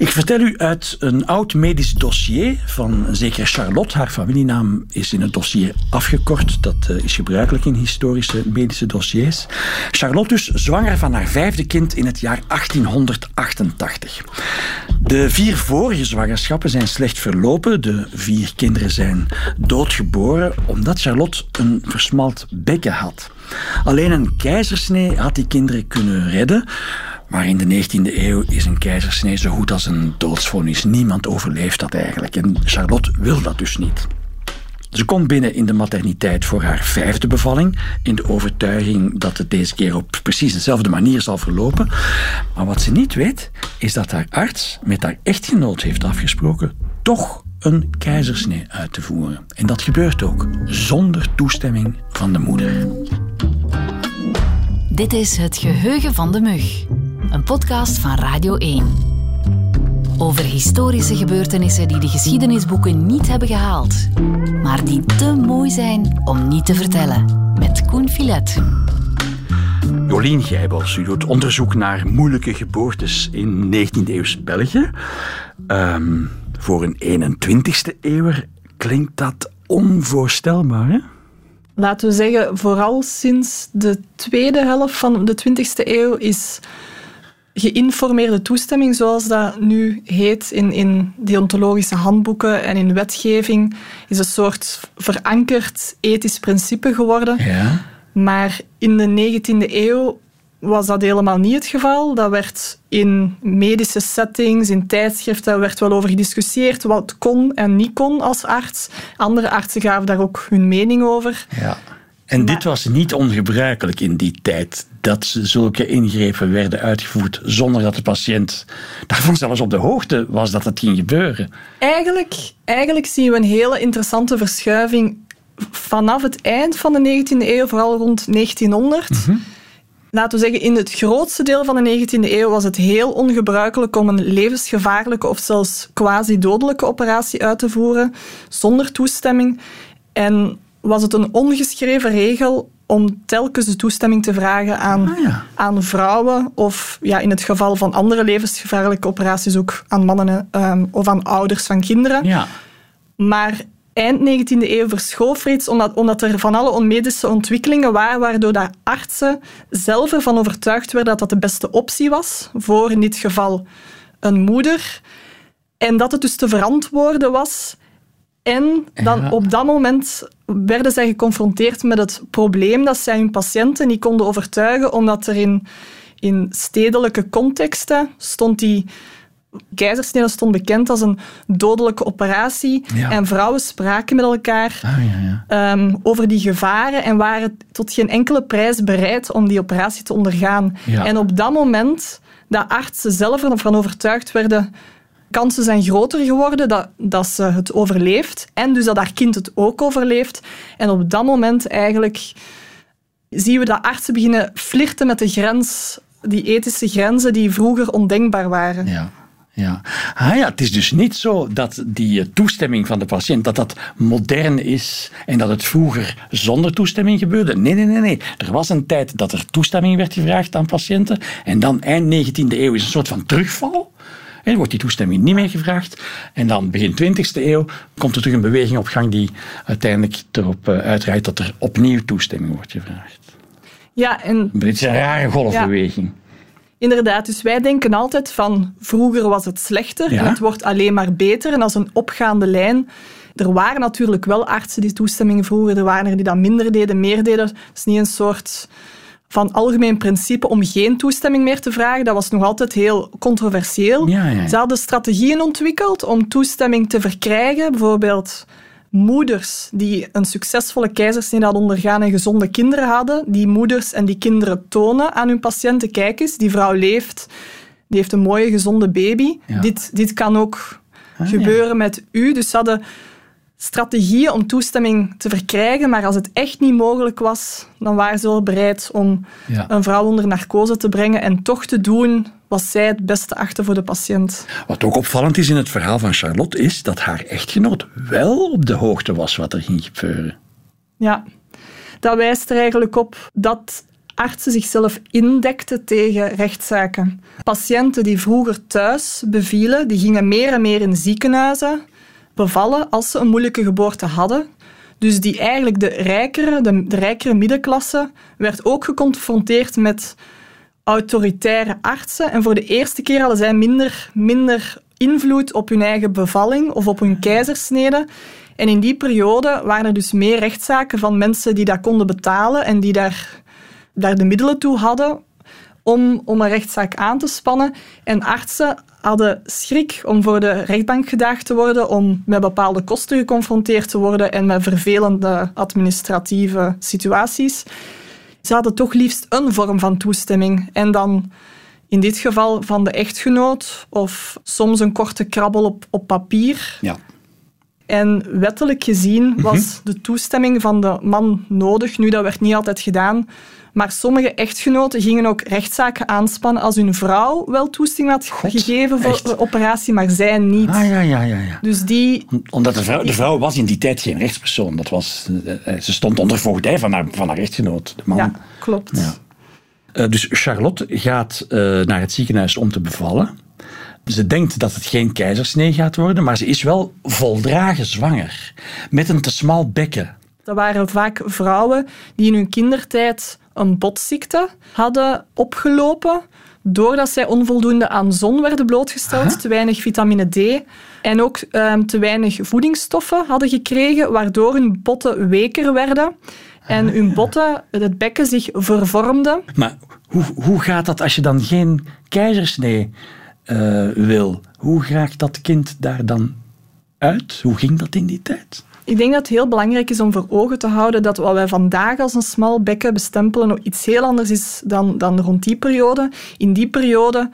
Ik vertel u uit een oud medisch dossier van zeker Charlotte. Haar familienaam is in het dossier afgekort. Dat eh, is gebruikelijk in historische medische dossiers. Charlotte dus zwanger van haar vijfde kind in het jaar 1888. De vier vorige zwangerschappen zijn slecht verlopen. De vier kinderen zijn doodgeboren omdat Charlotte een versmalt bekken had. Alleen een keizersnee had die kinderen kunnen redden. Maar in de 19e eeuw is een keizersnee zo goed als een doodsvonnis. Niemand overleeft dat eigenlijk. En Charlotte wil dat dus niet. Ze komt binnen in de materniteit voor haar vijfde bevalling, in de overtuiging dat het deze keer op precies dezelfde manier zal verlopen. Maar wat ze niet weet, is dat haar arts met haar echtgenoot heeft afgesproken toch een keizersnee uit te voeren. En dat gebeurt ook, zonder toestemming van de moeder. Dit is Het Geheugen van de Mug, een podcast van Radio 1. Over historische gebeurtenissen die de geschiedenisboeken niet hebben gehaald, maar die te mooi zijn om niet te vertellen. Met Koen Filet. Jolien Gijbels, u doet onderzoek naar moeilijke geboortes in 19e-eeuws België. Ehm, voor een 21ste eeuwer klinkt dat onvoorstelbaar, hè? Laten we zeggen, vooral sinds de tweede helft van de 20e eeuw is geïnformeerde toestemming, zoals dat nu heet in, in deontologische handboeken en in wetgeving, is een soort verankerd ethisch principe geworden. Ja. Maar in de 19e eeuw was dat helemaal niet het geval. Dat werd in medische settings, in tijdschriften, werd wel over gediscussieerd wat kon en niet kon als arts. Andere artsen gaven daar ook hun mening over. Ja. En dit was niet ongebruikelijk in die tijd, dat zulke ingrepen werden uitgevoerd zonder dat de patiënt daarvan zelfs op de hoogte was dat het ging gebeuren. Eigenlijk, eigenlijk zien we een hele interessante verschuiving vanaf het eind van de 19e eeuw, vooral rond 1900. Laten we zeggen, in het grootste deel van de 19e eeuw was het heel ongebruikelijk om een levensgevaarlijke of zelfs quasi-dodelijke operatie uit te voeren zonder toestemming. En was het een ongeschreven regel om telkens de toestemming te vragen aan, Ah, ja. aan vrouwen of ja, in het geval van andere levensgevaarlijke operaties ook aan mannen ehm, of aan ouders van kinderen. Ja. Maar eind 19e eeuw verschoof reeds omdat, omdat er van alle onmedische ontwikkelingen waren, waardoor de artsen zelf ervan overtuigd werden dat dat de beste optie was voor in dit geval een moeder. En dat het dus te verantwoorden was. En dan Ja. op dat moment werden zij geconfronteerd met het probleem dat zij hun patiënten niet konden overtuigen, omdat er in, in stedelijke contexten stond die keizersnede stond bekend als een dodelijke operatie. Ja. En vrouwen spraken met elkaar Ah, ja, ehm, over die gevaren en waren tot geen enkele prijs bereid om die operatie te ondergaan. En op dat moment dat artsen zelf ervan overtuigd werden kansen zijn groter geworden dat, dat ze het overleeft en dus dat haar kind het ook overleeft. En op dat moment eigenlijk zien we dat artsen beginnen flirten met de grens, die ethische grenzen die vroeger ondenkbaar waren. Ja. Ja. Ah ja, het is dus niet zo dat die eh, toestemming van de patiënt dat dat modern is en dat het vroeger zonder toestemming gebeurde. Nee, nee, nee, nee. Er was een tijd dat er toestemming werd gevraagd aan patiënten en dan eind 19e eeuw is een soort van terugval. En wordt die toestemming niet meer gevraagd. En dan begin 20e eeuw komt er terug een beweging op gang die uiteindelijk erop eh, uitdraait dat er opnieuw toestemming wordt gevraagd. Ja, en dit is een rare golfbeweging. Inderdaad, dus wij denken altijd van vroeger was het slechter Ja. en het wordt alleen maar beter. En als een opgaande lijn. Er waren natuurlijk wel artsen die toestemming vroegen, er waren er die dat minder deden, meer deden. Het is niet een soort van algemeen principe om geen toestemming meer te vragen. Dat was nog altijd heel controversieel. Ja, ja, ja. Ze hadden strategieën ontwikkeld om toestemming te verkrijgen. Bijvoorbeeld moeders die een succesvolle keizersnede hadden ondergaan en gezonde kinderen hadden. Die moeders en die kinderen tonen aan hun patiënten, kijk eens, die vrouw leeft, die heeft een mooie, gezonde baby. Ja. Dit, dit kan ook Ah, gebeuren met u. Dus ze hadden strategieën om toestemming te verkrijgen, maar als het echt niet mogelijk was, dan waren ze wel bereid om Ja. een vrouw onder narcose te brengen en toch te doen wat zij het beste achten voor de patiënt. Wat ook opvallend is in het verhaal van Charlotte is dat haar echtgenoot wel op de hoogte was wat er ging gebeuren. Ja, dat wijst er eigenlijk op dat artsen zichzelf indekten tegen rechtszaken. Patiënten die vroeger thuis bevielen, die gingen meer en meer in ziekenhuizen bevallen als ze een moeilijke geboorte hadden. Dus die eigenlijk de rijkere, de, rijkere middenklasse, werd ook geconfronteerd met autoritaire artsen. En voor de eerste keer hadden zij minder, minder invloed op hun eigen bevalling of op hun keizersnede. En in die periode waren er dus meer rechtszaken van mensen die dat konden betalen en die daar, daar de middelen toe hadden om, om een rechtszaak aan te spannen. En artsen hadden schrik om voor de rechtbank gedaagd te worden, om met bepaalde kosten geconfronteerd te worden en met vervelende administratieve situaties. Ze hadden toch liefst een vorm van toestemming. En dan in dit geval van de echtgenoot of soms een korte krabbel op, op papier. Ja. En wettelijk gezien was de toestemming van de man nodig. Nu, dat werd niet altijd gedaan. Maar sommige echtgenoten gingen ook rechtszaken aanspannen als hun vrouw wel toestemming had God, gegeven voor echt? de operatie, maar zij niet. Ah, ja, ja, ja. ja. Dus die... Omdat de vrouw, de vrouw was in die tijd geen rechtspersoon. Dat was, eh, eh, ze stond onder voogdij van haar, van haar echtgenoot, de man. Ja, klopt. Ja. Eh, dus Charlotte gaat eh, naar het ziekenhuis om te bevallen. Ze denkt dat het geen keizersnee gaat worden, maar ze is wel voldragen zwanger. Met een te smal bekken. Dat waren vaak vrouwen die in hun kindertijd een botziekte hadden opgelopen doordat zij onvoldoende aan zon werden blootgesteld, te weinig vitamine D en ook ehm, te weinig voedingsstoffen hadden gekregen, waardoor hun botten weker werden en hun botten, het bekken zich vervormde. Maar hoe, hoe gaat dat als je dan geen keizersnee eh, wil? Hoe raakt dat kind daar dan uit? Hoe ging dat in die tijd? Ik denk dat het heel belangrijk is om voor ogen te houden dat wat wij vandaag als een smal bekken bestempelen iets heel anders is dan, dan rond die periode. In die periode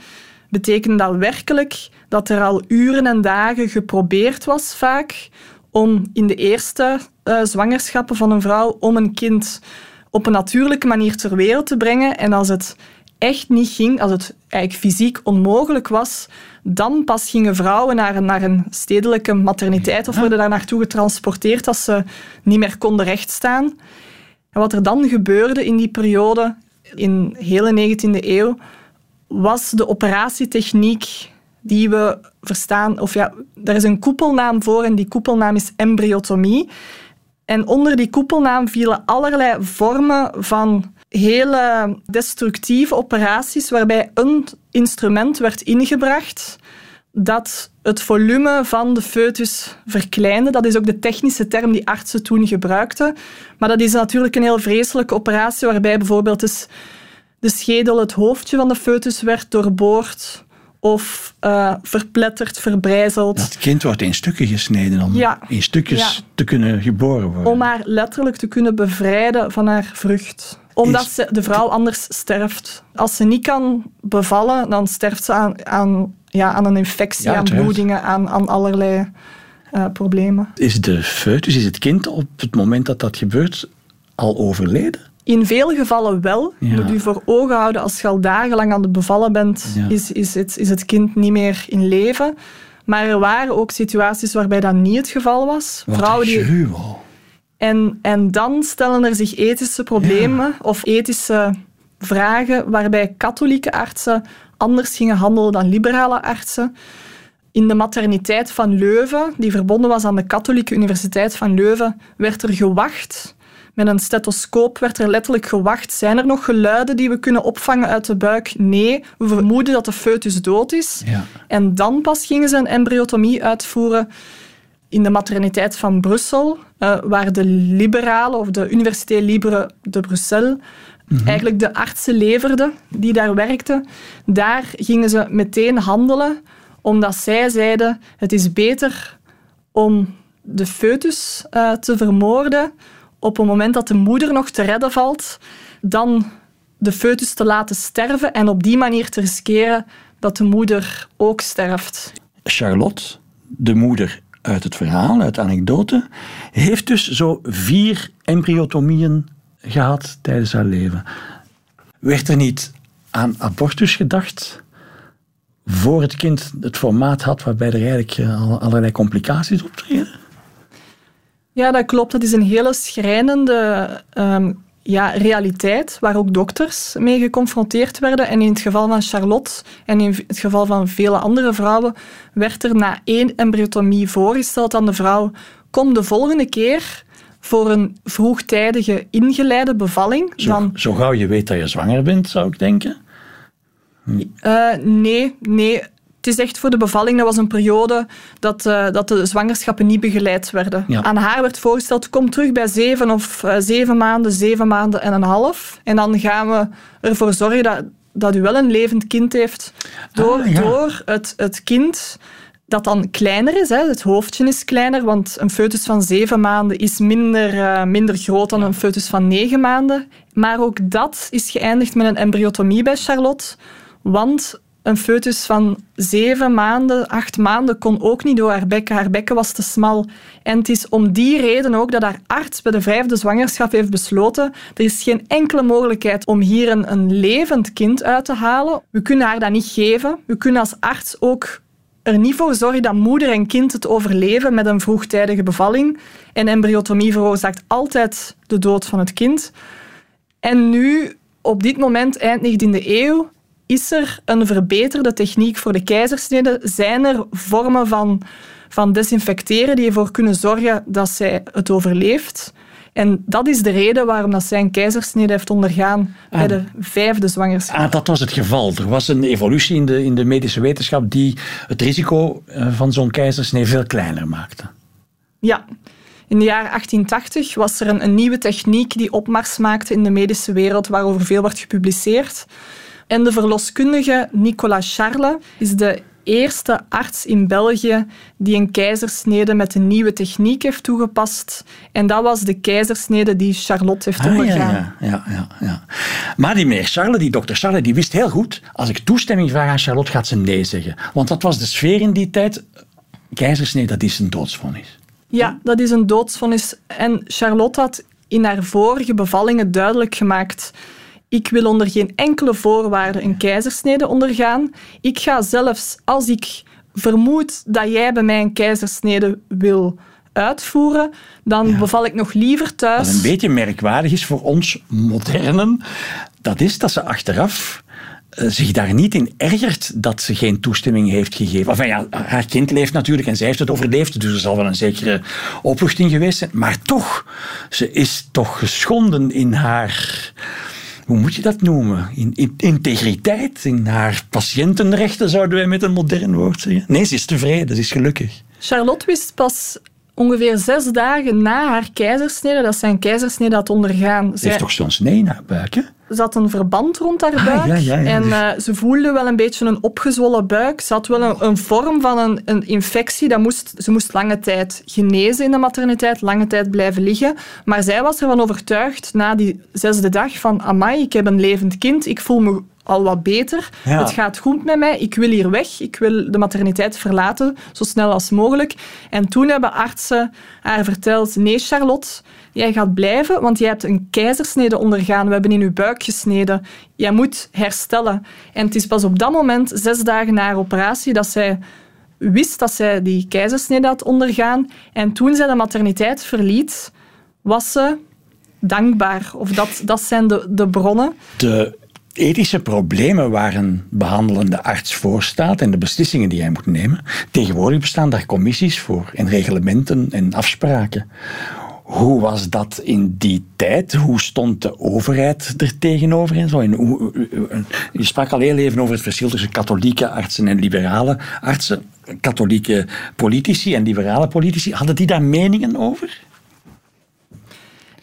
betekende dat werkelijk dat er al uren en dagen geprobeerd was vaak om in de eerste eh, zwangerschappen van een vrouw om een kind op een natuurlijke manier ter wereld te brengen. En als het echt niet ging, als het eigenlijk fysiek onmogelijk was, dan pas gingen vrouwen naar een, naar een stedelijke materniteit of worden daar naartoe getransporteerd als ze niet meer konden rechtstaan. En wat er dan gebeurde in die periode, in de hele 19e eeuw, was de operatietechniek die we verstaan, of ja, er is een koepelnaam voor en die koepelnaam is embryotomie. En onder die koepelnaam vielen allerlei vormen van hele destructieve operaties waarbij een instrument werd ingebracht dat het volume van de foetus verkleinde. Dat is ook de technische term die artsen toen gebruikten. Maar dat is natuurlijk een heel vreselijke operatie waarbij bijvoorbeeld dus de schedel, het hoofdje van de foetus werd doorboord of uh, verpletterd, verbrijzeld. Het kind wordt in stukken gesneden om Ja. in stukjes Ja. te kunnen geboren worden. om haar letterlijk te kunnen bevrijden van haar vrucht. Omdat ze, de vrouw anders sterft. Als ze niet kan bevallen, dan sterft ze aan, aan, ja, aan een infectie, Ja, aan bloedingen, aan, aan allerlei eh, problemen. Is de foetus, is het kind op het moment dat dat gebeurt al overleden? In veel gevallen wel. Je Ja. moet u voor ogen houden, als je al dagenlang aan het bevallen bent, Ja. is, is, het, is het kind niet meer in leven. Maar er waren ook situaties waarbij dat niet het geval was. Wat Vrouwen een die. En, en dan stellen er zich ethische problemen of ethische vragen waarbij katholieke artsen anders gingen handelen dan liberale artsen. In de materniteit van Leuven, die verbonden was aan de Katholieke Universiteit van Leuven, werd er gewacht. Met een stethoscoop werd er letterlijk gewacht. Zijn er nog geluiden die we kunnen opvangen uit de buik? Nee, we vermoeden dat de foetus dood is. Ja. En dan pas gingen ze een embryotomie uitvoeren in de materniteit van Brussel, eh, waar de liberalen of de Université Libre de Bruxelles eigenlijk de artsen leverden die daar werkten. Daar gingen ze meteen handelen, omdat zij zeiden het is beter om de foetus eh, te vermoorden op het moment dat de moeder nog te redden valt, dan de foetus te laten sterven en op die manier te riskeren dat de moeder ook sterft. Charlotte, de moeder uit het verhaal, uit de anekdote, heeft dus zo vier embryotomieën gehad tijdens haar leven. Werd er niet aan abortus gedacht voor het kind het formaat had waarbij er eigenlijk eh, al- allerlei complicaties optreden? Ja, dat klopt. Dat is een hele schrijnende ehm, ja, realiteit waar ook dokters mee geconfronteerd werden. En in het geval van Charlotte en in het geval van vele andere vrouwen werd er na één embryotomie voorgesteld aan de vrouw kom de volgende keer voor een vroegtijdige ingeleide bevalling. Zo, dan, zo gauw je weet dat je zwanger bent, zou ik denken. Uh, nee, nee. Het is echt voor de bevalling. Dat was een periode dat, uh, dat de zwangerschappen niet begeleid werden. Ja. Aan haar werd voorgesteld, kom terug bij zeven of uh, zeven maanden, zeven maanden en een half. En dan gaan we ervoor zorgen dat, dat u wel een levend kind heeft. Door, ah, ja. door het, het kind dat dan kleiner is. Hè. Het hoofdje is kleiner, want een foetus van zeven maanden is minder, uh, minder groot dan een foetus van negen maanden. Maar ook dat is geëindigd met een embryotomie bij Charlotte. Want een foetus van zeven maanden, acht maanden kon ook niet door haar bekken. Haar bekken was te smal. En het is om die reden ook dat haar arts bij de vijfde zwangerschap heeft besloten er is geen enkele mogelijkheid om hier een, levend kind uit te halen. We kunnen haar dat niet geven. We kunnen als arts ook er niet voor zorgen dat moeder en kind het overleven met een vroegtijdige bevalling. En embryotomie veroorzaakt altijd de dood van het kind. En nu, op dit moment, eind 19e eeuw, is er een verbeterde techniek voor de keizersnede? Zijn er vormen van, van desinfecteren die ervoor kunnen zorgen dat zij het overleeft? En dat is de reden waarom dat zij een keizersnede heeft ondergaan bij ah. de vijfde zwangerschap. Ah, dat was het geval. Er was een evolutie in de, in de medische wetenschap die het risico eh, van zo'n keizersnede veel kleiner maakte. Ja. In de jaren 1880 was er een, een nieuwe techniek die opmars maakte in de medische wereld, waarover veel wordt gepubliceerd. En de verloskundige Nicolas Charles is de eerste arts in België die een keizersnede met een nieuwe techniek heeft toegepast. En dat was de keizersnede die Charlotte heeft ah, ondergaan. Ja, ja, ja, ja, Maar die meneer Charles, die dokter Charles, die wist heel goed, als ik toestemming vraag aan Charlotte, gaat ze nee zeggen. Want dat was de sfeer in die tijd. Keizersnede, dat is een doodsvonnis. Ja, dat is een doodsvonnis. En Charlotte had in haar vorige bevallingen duidelijk gemaakt ik wil onder geen enkele voorwaarde een keizersnede ondergaan. Ik ga zelfs als ik vermoed dat jij bij mij een keizersnede wil uitvoeren, dan beval ik nog liever thuis. Wat een beetje merkwaardig is voor ons modernen, dat is dat ze achteraf eh, zich daar niet in ergert dat ze geen toestemming heeft gegeven. Enfin ja, haar kind leeft natuurlijk en zij heeft het overleefd, dus er zal wel een zekere opluchting geweest zijn. Maar toch, ze is toch geschonden in haar hoe moet je dat noemen? In, in, integriteit, in haar patiëntenrechten zouden wij met een modern woord zeggen. Nee, ze is tevreden, ze is gelukkig. Charlotte wist pas ongeveer zes dagen na haar keizersnede dat zij een keizersnede had ondergaan. Ze heeft toch zo'n snee naar buik, Had een verband rond haar ah, buik en uh, ze voelde wel een beetje een opgezwollen buik. Ze had wel een, een vorm van een, een, infectie. Dat moest, ze moest lange tijd genezen in de materniteit, lange tijd blijven liggen. Maar zij was ervan overtuigd na die zesde dag van amai, ik heb een levend kind, ik voel me al wat beter. Het gaat goed met mij. Ik wil hier weg. Ik wil de materniteit verlaten, zo snel als mogelijk. En toen hebben artsen haar verteld, nee Charlotte, jij gaat blijven, want jij hebt een keizersnede ondergaan. We hebben in je buik gesneden. Jij moet herstellen. En het is pas op dat moment, zes dagen na operatie, dat zij wist dat zij die keizersnede had ondergaan. En toen zij de materniteit verliet, was ze dankbaar. Of dat, dat zijn de, de bronnen. De ethische problemen waar een behandelende arts voor staat en de beslissingen die hij moet nemen. Tegenwoordig bestaan daar commissies voor en reglementen en afspraken. Hoe was dat in die tijd? Hoe stond de overheid er tegenover? En zo? Hoe, je sprak al heel even over het verschil tussen katholieke artsen en liberale artsen. Katholieke politici en liberale politici, hadden die daar meningen over?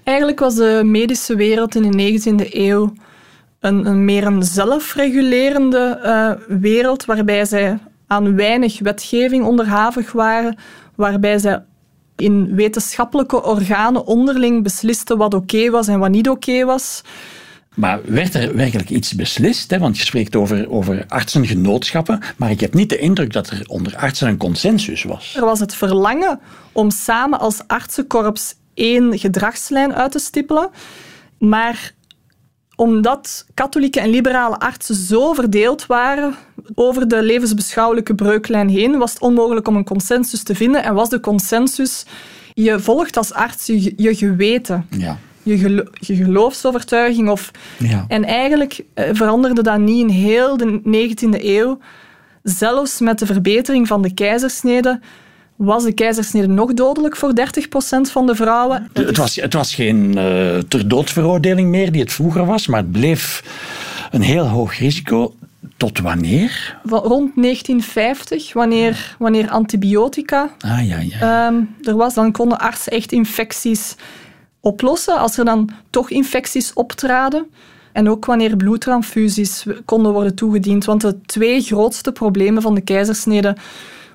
Eigenlijk was de medische wereld in de 19e eeuw een, een meer een zelfregulerende uh, wereld waarbij zij aan weinig wetgeving onderhavig waren, waarbij zij in wetenschappelijke organen onderling beslisten wat oké was en wat niet oké was. Maar werd er werkelijk iets beslist? Hè? Want je spreekt over, over artsengenootschappen, maar ik heb niet de indruk dat er onder artsen een consensus was. Er was het verlangen om samen als artsenkorps één gedragslijn uit te stippelen, maar omdat katholieke en liberale artsen zo verdeeld waren over de levensbeschouwelijke breuklijn heen, was het onmogelijk om een consensus te vinden. En was de consensus, je volgt als arts je, je geweten. Ja. je, gelo je geloofsovertuiging. Of, Ja. En eigenlijk eh, veranderde dat niet in heel de 19e eeuw. Zelfs met de verbetering van de keizersnede was de keizersnede nog dodelijk voor 30% van de vrouwen. Het was, het was geen eh ter doodveroordeling meer die het vroeger was, maar het bleef een heel hoog risico. Tot wanneer? rond 1950, wanneer, wanneer antibiotica Ah ja, ja. ehm, er was, dan konden artsen echt infecties oplossen. Als er dan toch infecties optraden. En ook wanneer bloedtransfusies konden worden toegediend. Want de twee grootste problemen van de keizersnede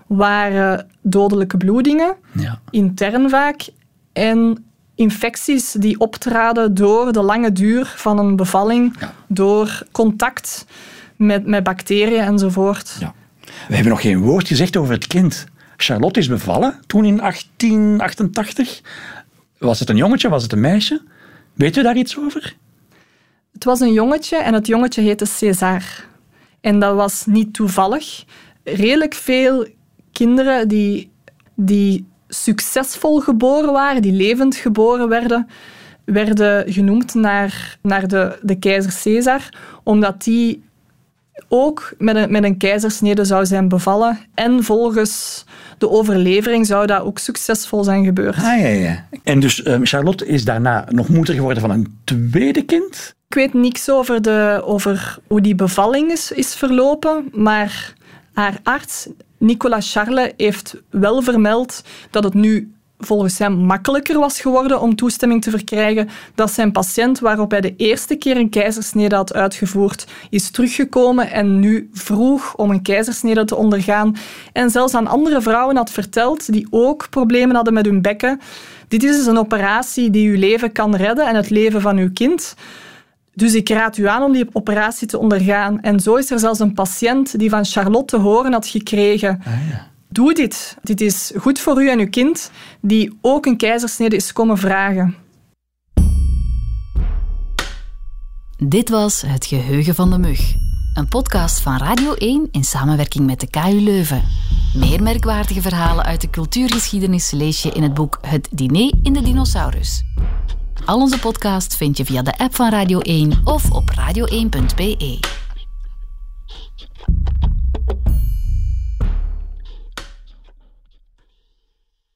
waren dodelijke bloedingen, ja. intern vaak, en infecties die optraden door de lange duur van een bevalling, Ja. door contact met, met bacteriën enzovoort. Ja. We hebben nog geen woord gezegd over het kind. Charlotte is bevallen toen in 1888. Was het een jongetje, was het een meisje? Weten we daar iets over? Het was een jongetje en het jongetje heette César. En dat was niet toevallig. Redelijk veel kinderen die, die succesvol geboren waren, die levend geboren werden, werden genoemd naar, naar de, de keizer Caesar, omdat die ook met een, met een keizersnede zou zijn bevallen. En volgens de overlevering zou dat ook succesvol zijn gebeurd. Ah ja, ja. En dus ehm, Charlotte is daarna nog moeder geworden van een tweede kind? Ik weet niks over, de, over hoe die bevalling is, is verlopen, maar haar arts, Nicolas Charles, heeft wel vermeld dat het nu volgens hem makkelijker was geworden om toestemming te verkrijgen, dat zijn patiënt, waarop hij de eerste keer een keizersnede had uitgevoerd, is teruggekomen en nu vroeg om een keizersnede te ondergaan. En zelfs aan andere vrouwen had verteld die ook problemen hadden met hun bekken. Dit is dus een operatie die uw leven kan redden en het leven van uw kind. Dus ik raad u aan om die operatie te ondergaan. En zo is er zelfs een patiënt die van Charlotte te horen had gekregen. Doe dit. Dit is goed voor u en uw kind, die ook een keizersnede is komen vragen. Dit was Het Geheugen van de Mug. Een podcast van Radio 1 in samenwerking met de KU Leuven. Meer merkwaardige verhalen uit de cultuurgeschiedenis lees je in het boek Het Diner in de Dinosaurus. Al onze podcasts vind je via de app van Radio 1 of op radio1.be.